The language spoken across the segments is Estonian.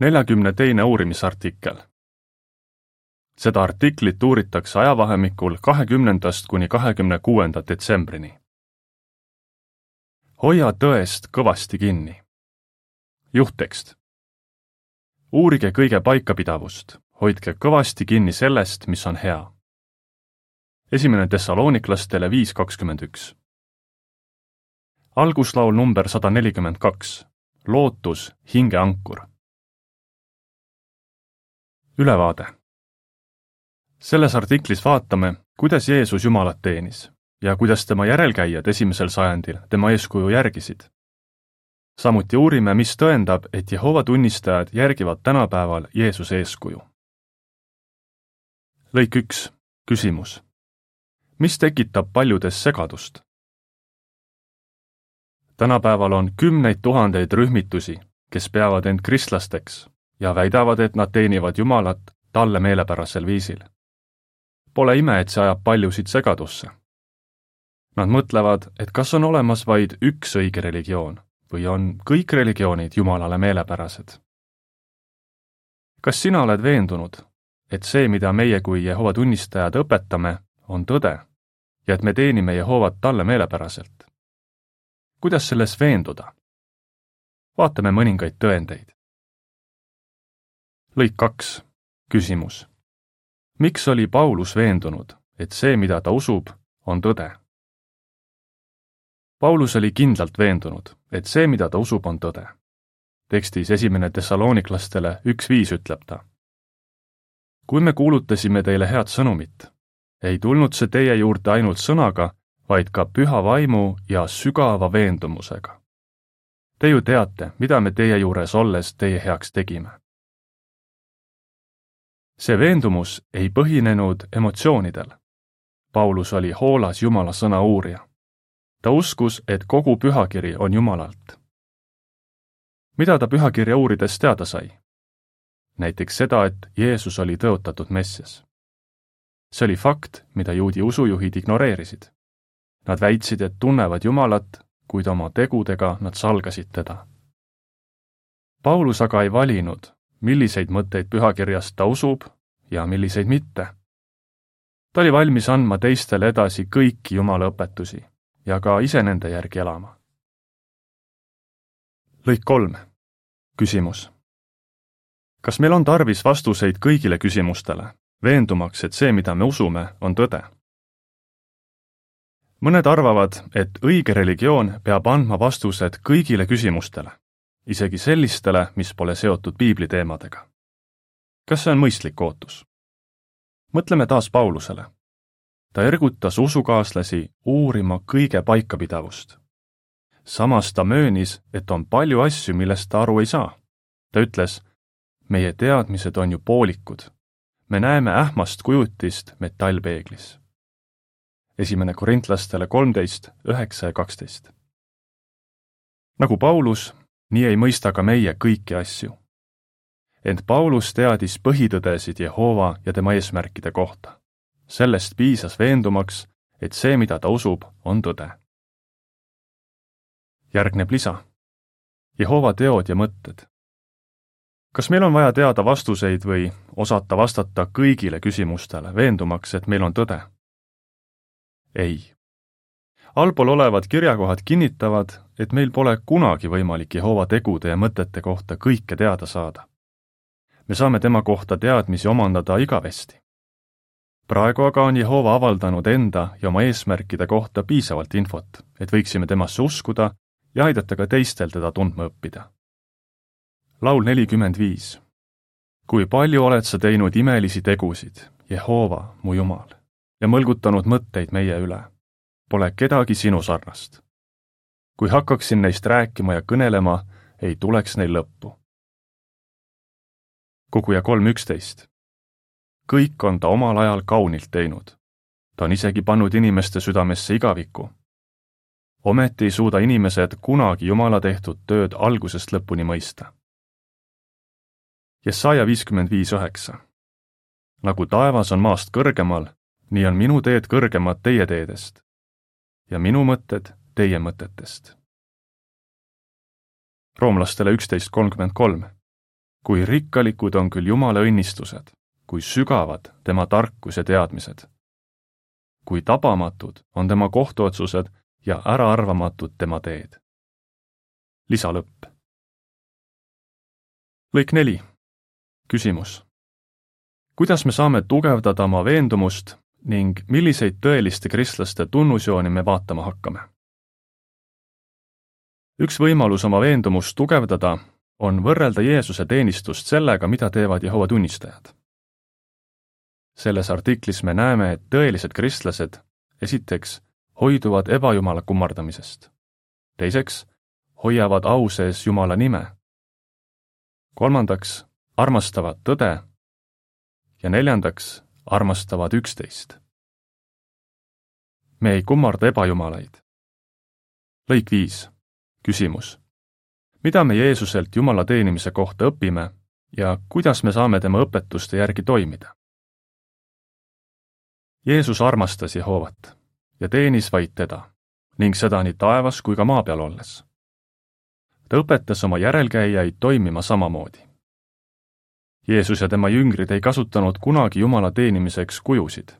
neljakümne teine uurimisartikkel. seda artiklit uuritakse ajavahemikul kahekümnendast kuni kahekümne kuuenda detsembrini. hoia tõest kõvasti kinni. juhttekst. uurige kõige paikapidavust, hoidke kõvasti kinni sellest, mis on hea. esimene Thessaloniklastele viis kakskümmend üks. alguslaul number sada nelikümmend kaks, lootus, hingeankur ülevaade. selles artiklis vaatame, kuidas Jeesus Jumalat teenis ja kuidas tema järelkäijad esimesel sajandil tema eeskuju järgisid. samuti uurime, mis tõendab, et Jehova tunnistajad järgivad tänapäeval Jeesuse eeskuju. lõik üks, küsimus. mis tekitab paljudes segadust? tänapäeval on kümneid tuhandeid rühmitusi, kes peavad end kristlasteks ja väidavad, et nad teenivad Jumalat talle meelepärasel viisil. Pole ime, et see ajab paljusid segadusse. Nad mõtlevad, et kas on olemas vaid üks õige religioon või on kõik religioonid Jumalale meelepärased. kas sina oled veendunud, et see, mida meie kui Jehova tunnistajad õpetame, on tõde ja et me teenime Jehovat talle meelepäraselt? kuidas selles veenduda? vaatame mõningaid tõendeid lõik kaks, küsimus. miks oli Paulus veendunud, et see, mida ta usub, on tõde? Paulus oli kindlalt veendunud, et see, mida ta usub, on tõde. tekstis esimene Thessaloniklastele üks viis ütleb ta. kui me kuulutasime teile head sõnumit, ei tulnud see teie juurde ainult sõnaga, vaid ka püha vaimu ja sügava veendumusega. Te ju teate, mida me teie juures olles teie heaks tegime see veendumus ei põhinenud emotsioonidel. Paulus oli hoolas Jumala sõna uurija. ta uskus, et kogu pühakiri on Jumalalt. mida ta pühakirja uurides teada sai? näiteks seda, et Jeesus oli tõotatud Messias. see oli fakt, mida juudi usujuhid ignoreerisid. Nad väitsid, et tunnevad Jumalat, kuid oma tegudega nad salgasid teda. Paulus aga ei valinud, milliseid mõtteid pühakirjast ta usub ja milliseid mitte. ta oli valmis andma teistele edasi kõiki Jumala õpetusi ja ka ise nende järgi elama. lõik kolm. küsimus. kas meil on tarvis vastuseid kõigile küsimustele, veendumaks, et see, mida me usume, on tõde? mõned arvavad, et õige religioon peab andma vastused kõigile küsimustele isegi sellistele, mis pole seotud piibli teemadega. kas see on mõistlik ootus? mõtleme taas Paulusele. ta ergutas usukaaslasi uurima kõige paikapidavust. samas ta möönis, et on palju asju, millest ta aru ei saa. ta ütles, meie teadmised on ju poolikud. me näeme ähmast kujutist metallpeeglis. esimene korintlastele kolmteist, üheksa ja kaksteist. nagu Paulus nii ei mõista ka meie kõiki asju. ent Paulus teadis põhitõdesid Jehova ja tema eesmärkide kohta. sellest piisas veendumaks, et see, mida ta usub, on tõde. järgneb lisa. Jehova teod ja mõtted. kas meil on vaja teada vastuseid või osata vastata kõigile küsimustele, veendumaks, et meil on tõde? ei allpool olevad kirjakohad kinnitavad, et meil pole kunagi võimalik Jehova tegude ja mõtete kohta kõike teada saada. me saame tema kohta teadmisi omandada igavesti. praegu aga on Jehova avaldanud enda ja oma eesmärkide kohta piisavalt infot, et võiksime temasse uskuda ja aidata ka teistel teda tundma õppida. laul nelikümmend viis. kui palju oled sa teinud imelisi tegusid, Jehova, mu Jumal, ja mõlgutanud mõtteid meie üle Pole kedagi sinu sarnast. Kui hakkaksin neist rääkima ja kõnelema, ei tuleks neil lõppu. koguja kolm üksteist. kõik on ta omal ajal kaunilt teinud. ta on isegi pannud inimeste südamesse igaviku. ometi ei suuda inimesed kunagi Jumala tehtud tööd algusest lõpuni mõista. Jesaja viiskümmend viis üheksa. nagu taevas on maast kõrgemal, nii on minu teed kõrgemad teie teedest ja minu mõtted teie mõtetest. roomlastele üksteist kolmkümmend kolm. kui rikkalikud on küll Jumala õnnistused, kui sügavad tema tarkus ja teadmised. kui tabamatud on tema kohtuotsused ja äraarvamatud tema teed. lisalõpp. lõik neli. küsimus. kuidas me saame tugevdada oma veendumust ning milliseid tõeliste kristlaste tunnusjooni me vaatama hakkame? Üks võimalus oma veendumust tugevdada on võrrelda Jeesuse teenistust sellega, mida teevad Jehova tunnistajad. selles artiklis me näeme, et tõelised kristlased esiteks hoiduvad ebajumala kummardamisest. teiseks, hoiavad au sees Jumala nime. kolmandaks, armastavad tõde. ja neljandaks, armastavad üksteist. me ei kummarda ebajumalaid. lõik viis, küsimus. mida me Jeesuselt Jumala teenimise kohta õpime ja kuidas me saame tema õpetuste järgi toimida? Jeesus armastas Jehovat ja teenis vaid teda ning seda nii taevas kui ka maa peal olles. ta õpetas oma järelkäijaid toimima samamoodi. Jeesus ja tema jüngrid ei kasutanud kunagi Jumala teenimiseks kujusid.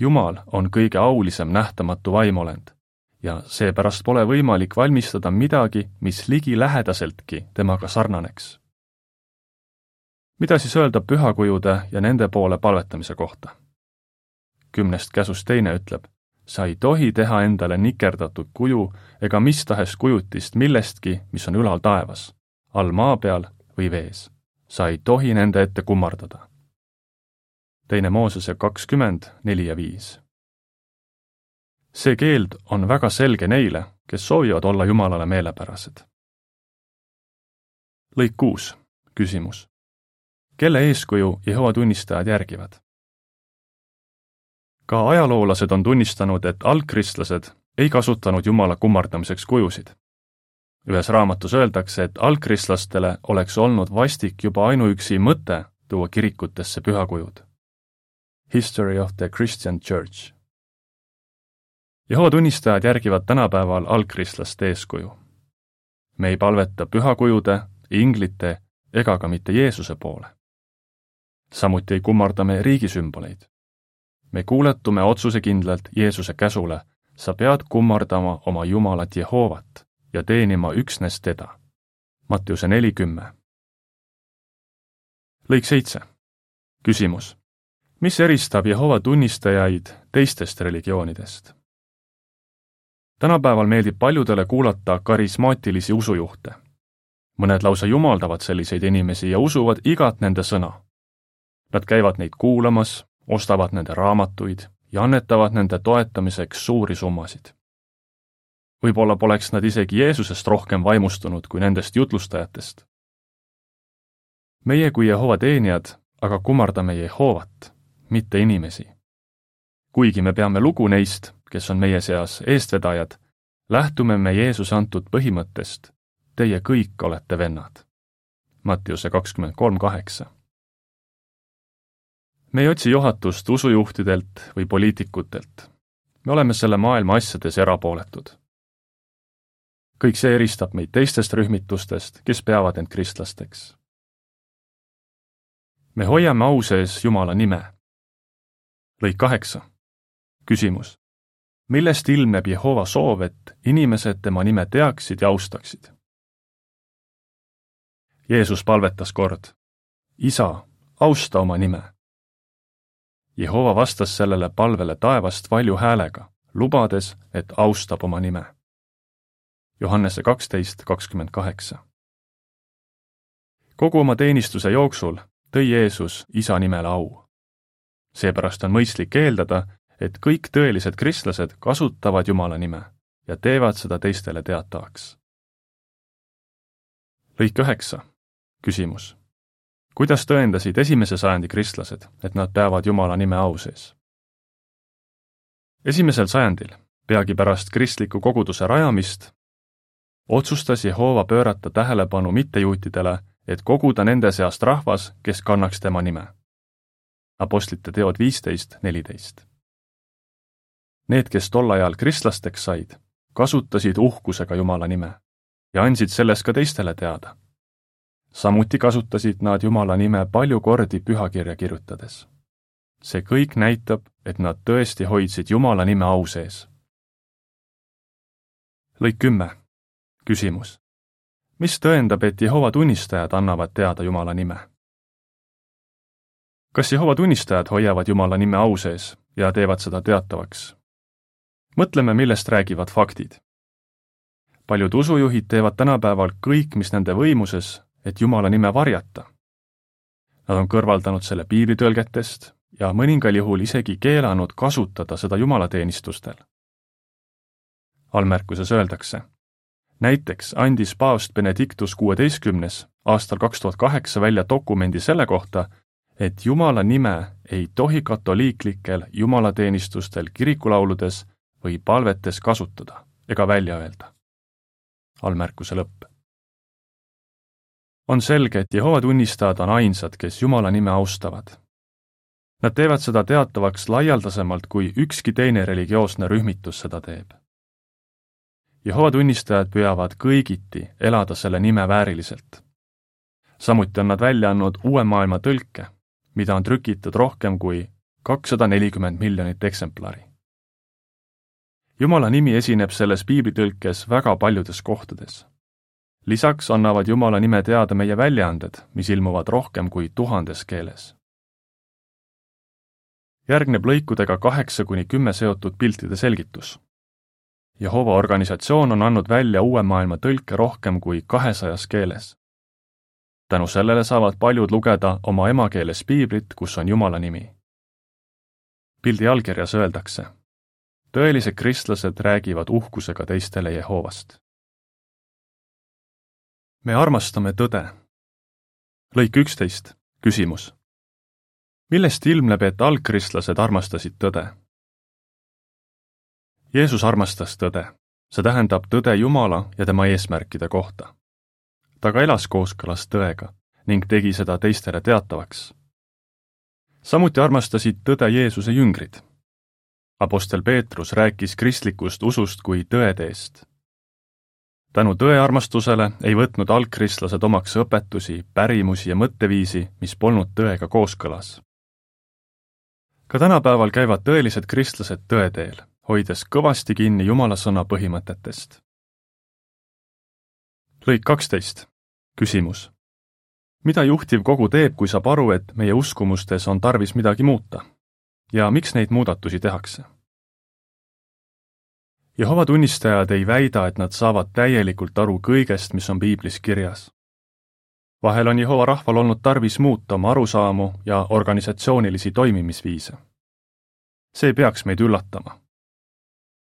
Jumal on kõige aulisem nähtamatu vaimolend ja seepärast pole võimalik valmistada midagi, mis ligilähedaseltki temaga sarnaneks. mida siis öelda pühakujude ja nende poole palvetamise kohta? kümnest käsust teine ütleb, sa ei tohi teha endale nikerdatud kuju ega mis tahes kujutist millestki, mis on ülal taevas, all maa peal või vees. sa ei tohi nende ette kummardada. teine Moosese kakskümmend, neli ja viis. See keeld on väga selge neile, kes soovivad olla Jumalale meelepärased. lõik kuus, küsimus. kelle eeskuju Jehova tunnistajad järgivad? ka ajaloolased on tunnistanud, et algkristlased ei kasutanud Jumala kummardamiseks kujusid. ühes raamatus öeldakse, et algkristlastele oleks olnud vastik juba ainuüksi mõte tuua kirikutesse pühakujud. History of the Christian Church. Jehova tunnistajad järgivad tänapäeval algkristlaste eeskuju. me ei palveta pühakujude, inglite ega ka mitte Jeesuse poole. samuti ei kummarda me riigisümboleid me kuuletume otsusekindlalt Jeesuse käsule, sa pead kummardama oma Jumalat Jehovat ja teenima üksnes teda. Mattiuse neli kümme. lõik seitse. küsimus. mis eristab Jehova tunnistajaid teistest religioonidest? Tänapäeval meeldib paljudele kuulata karismaatilisi usujuhte. mõned lausa jumaldavad selliseid inimesi ja usuvad igat nende sõna. Nad käivad neid kuulamas, ostavad nende raamatuid ja annetavad nende toetamiseks suuri summasid. võib-olla poleks nad isegi Jeesusest rohkem vaimustunud kui nendest jutlustajatest. meie kui Jehova teenijad aga kummardame Jehovat, mitte inimesi. kuigi me peame lugu neist, kes on meie seas eestvedajad, lähtume me Jeesuse antud põhimõttest, teie kõik olete vennad. Mattiuse kakskümmend kolm kaheksa me ei otsi juhatust usujuhtidelt või poliitikutelt. me oleme selle maailma asjades erapooletud. kõik see eristab meid teistest rühmitustest, kes peavad end kristlasteks. me hoiame au sees Jumala nime. lõik kaheksa. küsimus. Millest ilmneb Jehova soov, et inimesed tema nime teaksid ja austaksid? Jeesus palvetas kord. isa, austa oma nime Jehova vastas sellele palvele taevast valju häälega, lubades, et austab oma nime. Johannese kaksteist kakskümmend kaheksa. kogu oma teenistuse jooksul tõi Jeesus isa nimele au. seepärast on mõistlik eeldada, et kõik tõelised kristlased kasutavad Jumala nime ja teevad seda teistele teatavaks. lõik üheksa, küsimus kuidas tõendasid esimese sajandi kristlased, et nad peavad Jumala nime au sees? esimesel sajandil, peagi pärast kristliku koguduse rajamist, otsustas Jehova pöörata tähelepanu mittejuutidele, et koguda nende seast rahvas, kes kannaks tema nime. Apostlite teod viisteist, neliteist. Need, kes tol ajal kristlasteks said, kasutasid uhkusega Jumala nime ja andsid sellest ka teistele teada samuti kasutasid nad Jumala nime palju kordi pühakirja kirjutades. see kõik näitab, et nad tõesti hoidsid Jumala nime au sees. lõik kümme. küsimus. mis tõendab, et Jehova tunnistajad annavad teada Jumala nime? kas Jehova tunnistajad hoiavad Jumala nime au sees ja teevad seda teatavaks? Mõtleme, millest räägivad faktid. paljud usujuhid teevad tänapäeval kõik, mis nende võimuses, et Jumala nime varjata. Nad on kõrvaldanud selle piiblitõlgetest ja mõningal juhul isegi keelanud kasutada seda jumalateenistustel. allmärkuses öeldakse, näiteks andis paavst Benedictus kuueteistkümnes aastal kaks tuhat kaheksa välja dokumendi selle kohta, et Jumala nime ei tohi katoliiklikel jumalateenistustel kirikulauludes või palvetes kasutada ega välja öelda. allmärkuse lõpp. on selge, et Jehova tunnistajad on ainsad, kes Jumala nime austavad. Nad teevad seda teatavaks laialdasemalt, kui ükski teine religioosne rühmitus seda teeb. Jehova tunnistajad püüavad kõigiti elada selle nime vääriliselt. samuti on nad välja andnud uue maailma tõlke, mida on trükitud rohkem kui kakssada nelikümmend miljonit eksemplari Jumala nimi esineb selles piiblitõlkes väga paljudes kohtades. lisaks annavad Jumala nime teada meie väljaanded, mis ilmuvad rohkem kui tuhandes keeles. järgneb lõikudega kaheksa kuni kümme seotud piltide selgitus. Jehova organisatsioon on andnud välja uue maailma tõlke rohkem kui kahesajas keeles. tänu sellele saavad paljud lugeda oma emakeeles piiblit, kus on Jumala nimi. pildi allkirjas öeldakse tõelised kristlased räägivad uhkusega teistele Jehovast. me armastame tõde. lõik üksteist, küsimus. millest ilmneb, et algkristlased armastasid tõde? Jeesus armastas tõde, see tähendab tõde Jumala ja tema eesmärkide kohta. ta ka elas kooskõlas tõega ning tegi seda teistele teatavaks. samuti armastasid tõde Jeesuse jüngrid Apostel Peetrus rääkis kristlikust usust kui tõeteest. tänu tõearmastusele ei võtnud algkristlased omaks õpetusi, pärimusi ja mõtteviisi, mis polnud tõega kooskõlas. ka tänapäeval käivad tõelised kristlased tõe teel, hoides kõvasti kinni Jumala sõna põhimõtetest. lõik kaksteist. küsimus. mida juhtiv kogu teeb, kui saab aru, et meie uskumustes on tarvis midagi muuta? Ja miks neid muudatusi tehakse? Jehova tunnistajad ei väida, et nad saavad täielikult aru kõigest, mis on piiblis kirjas. vahel on Jehova rahval olnud tarvis muuta oma arusaamu ja organisatsioonilisi toimimisviise. see peaks meid üllatama.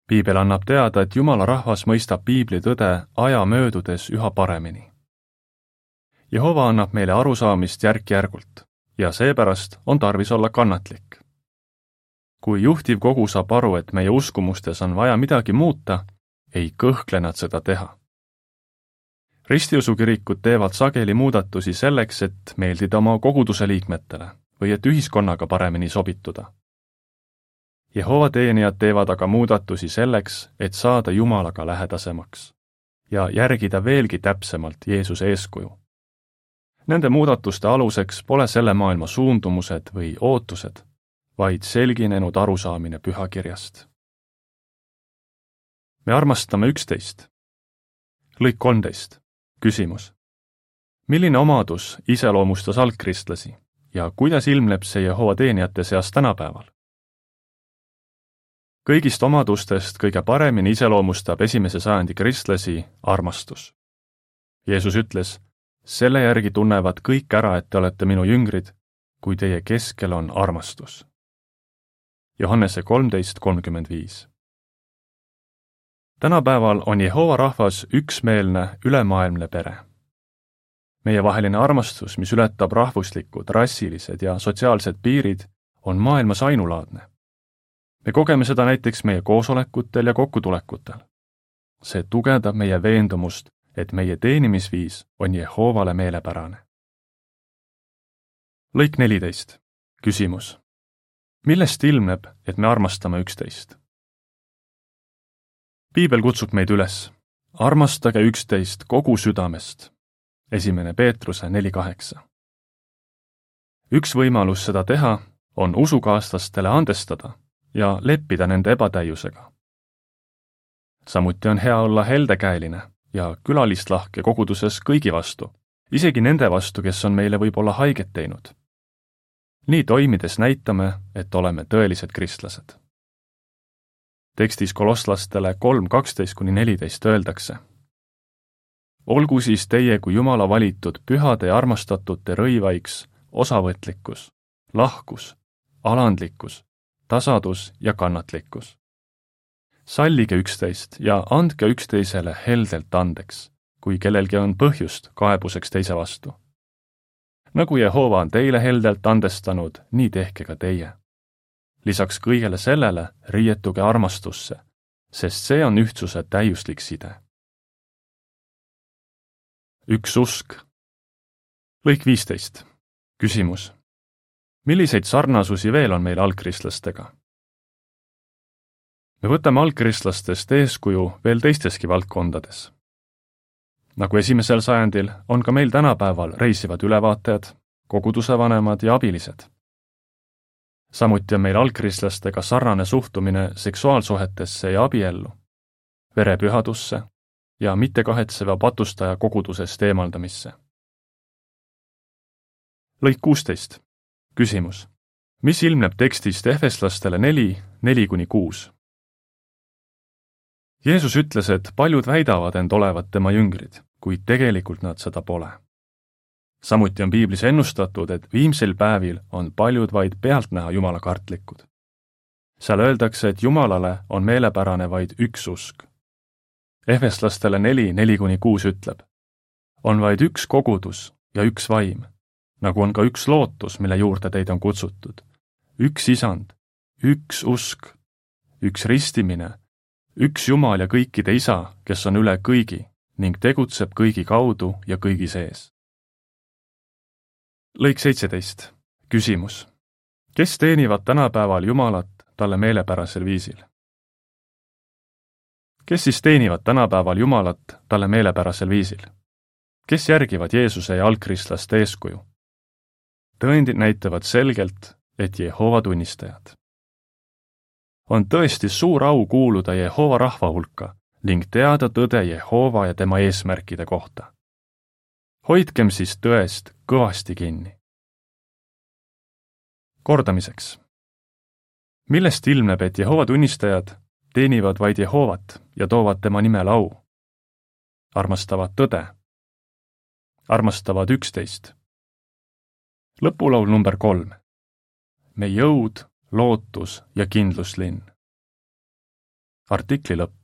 piibel annab teada, et Jumala rahvas mõistab piibli tõde aja möödudes üha paremini. Jehova annab meile arusaamist järk-järgult ja seepärast on tarvis olla kannatlik kui juhtivkogu saab aru, et meie uskumustes on vaja midagi muuta, ei kõhkle nad seda teha. ristiusukirikud teevad sageli muudatusi selleks, et meeldida oma koguduse liikmetele või et ühiskonnaga paremini sobituda. Jehova teenijad teevad aga muudatusi selleks, et saada Jumalaga lähedasemaks ja järgida veelgi täpsemalt Jeesuse eeskuju. Nende muudatuste aluseks pole selle maailma suundumused või ootused vaid selginenud arusaamine pühakirjast. me armastame üksteist. lõik kolmteist, küsimus. milline omadus iseloomustas algkristlasi ja kuidas ilmneb see Jehova teenijate seas tänapäeval? kõigist omadustest kõige paremini iseloomustab esimese sajandi kristlasi armastus. Jeesus ütles, selle järgi tunnevad kõik ära, et te olete minu jüngrid, kui teie keskel on armastus Johannese kolmteist kolmkümmend viis. tänapäeval on Jehova rahvas üksmeelne ülemaailmne pere. meievaheline armastus, mis ületab rahvuslikud, rassilised ja sotsiaalsed piirid, on maailmas ainulaadne. me kogeme seda näiteks meie koosolekutel ja kokkutulekutel. see tugevdab meie veendumust, et meie teenimisviis on Jehovale meelepärane. lõik neliteist, küsimus millest ilmneb, et me armastame üksteist? piibel kutsub meid üles, armastage üksteist kogu südamest. esimene Peetruse neli kaheksa. üks võimalus seda teha on usukaaslastele andestada ja leppida nende ebatäiusega. samuti on hea olla heldekäeline ja külalistlahke koguduses kõigi vastu, isegi nende vastu, kes on meile võib-olla haiget teinud. Nii toimides näitame, et oleme tõelised kristlased. tekstis kolosslastele kolm kaksteist kuni neliteist öeldakse olgu siis teie kui Jumala valitud pühade ja armastatute rõivaiks osavõtlikkus, lahkus, alandlikkus, tasadus ja kannatlikkus. sallige üksteist ja andke üksteisele heldelt andeks, kui kellelgi on põhjust kaebuseks teise vastu. Nagu Jehova on teile heldelt andestanud, nii tehke ka teie. lisaks kõigele sellele riietuge armastusse, sest see on ühtsuse täiuslik side üks usk. lõik viisteist. küsimus. milliseid sarnasusi veel on meil algkristlastega? me võtame algkristlastest eeskuju veel teisteski valdkondades. Nagu esimesel sajandil, on ka meil tänapäeval reisivad ülevaatajad, koguduse vanemad ja abilised. samuti on meil algkristlastega sarnane suhtumine seksuaalsuhetesse ja abiellu, verepühadusse ja mittekahetseva patustaja kogudusest eemaldamisse. lõik kuusteist. küsimus. mis ilmneb tekstist Efeslastele neli, neli kuni kuus? Jeesus ütles, et paljud väidavad end olevat tema jüngrid, kuid tegelikult nad seda pole. samuti on piiblis ennustatud, et viimsel päevil on paljud vaid pealtnäha jumalakartlikud. seal öeldakse, et Jumalale on meelepärane vaid üks usk Efeslastele neli, neli kuni kuus ütleb. on vaid üks kogudus ja üks vaim, nagu on ka üks lootus, mille juurde teid on kutsutud. üks isand, üks usk, üks ristimine, üks Jumal ja kõikide Isa, kes on üle kõigi ning tegutseb kõigi kaudu ja kõigi sees. lõik seitseteist. küsimus. kes teenivad tänapäeval Jumalat talle meelepärasel viisil? kes siis teenivad tänapäeval Jumalat talle meelepärasel viisil? kes järgivad Jeesuse ja algkristlaste eeskuju? tõendid näitavad selgelt, et Jehova tunnistajad. On tõesti suur au kuuluda Jehova rahva hulka ning teada tõde Jehova ja tema eesmärkide kohta. hoidkem siis tõest kõvasti kinni. kordamiseks. millest ilmneb, et Jehova tunnistajad teenivad vaid Jehovat ja toovad tema nimel au. armastavad tõde. armastavad üksteist. lõpulaul number kolm. me jõud, lootus ja kindluslinn. artikli lõpp.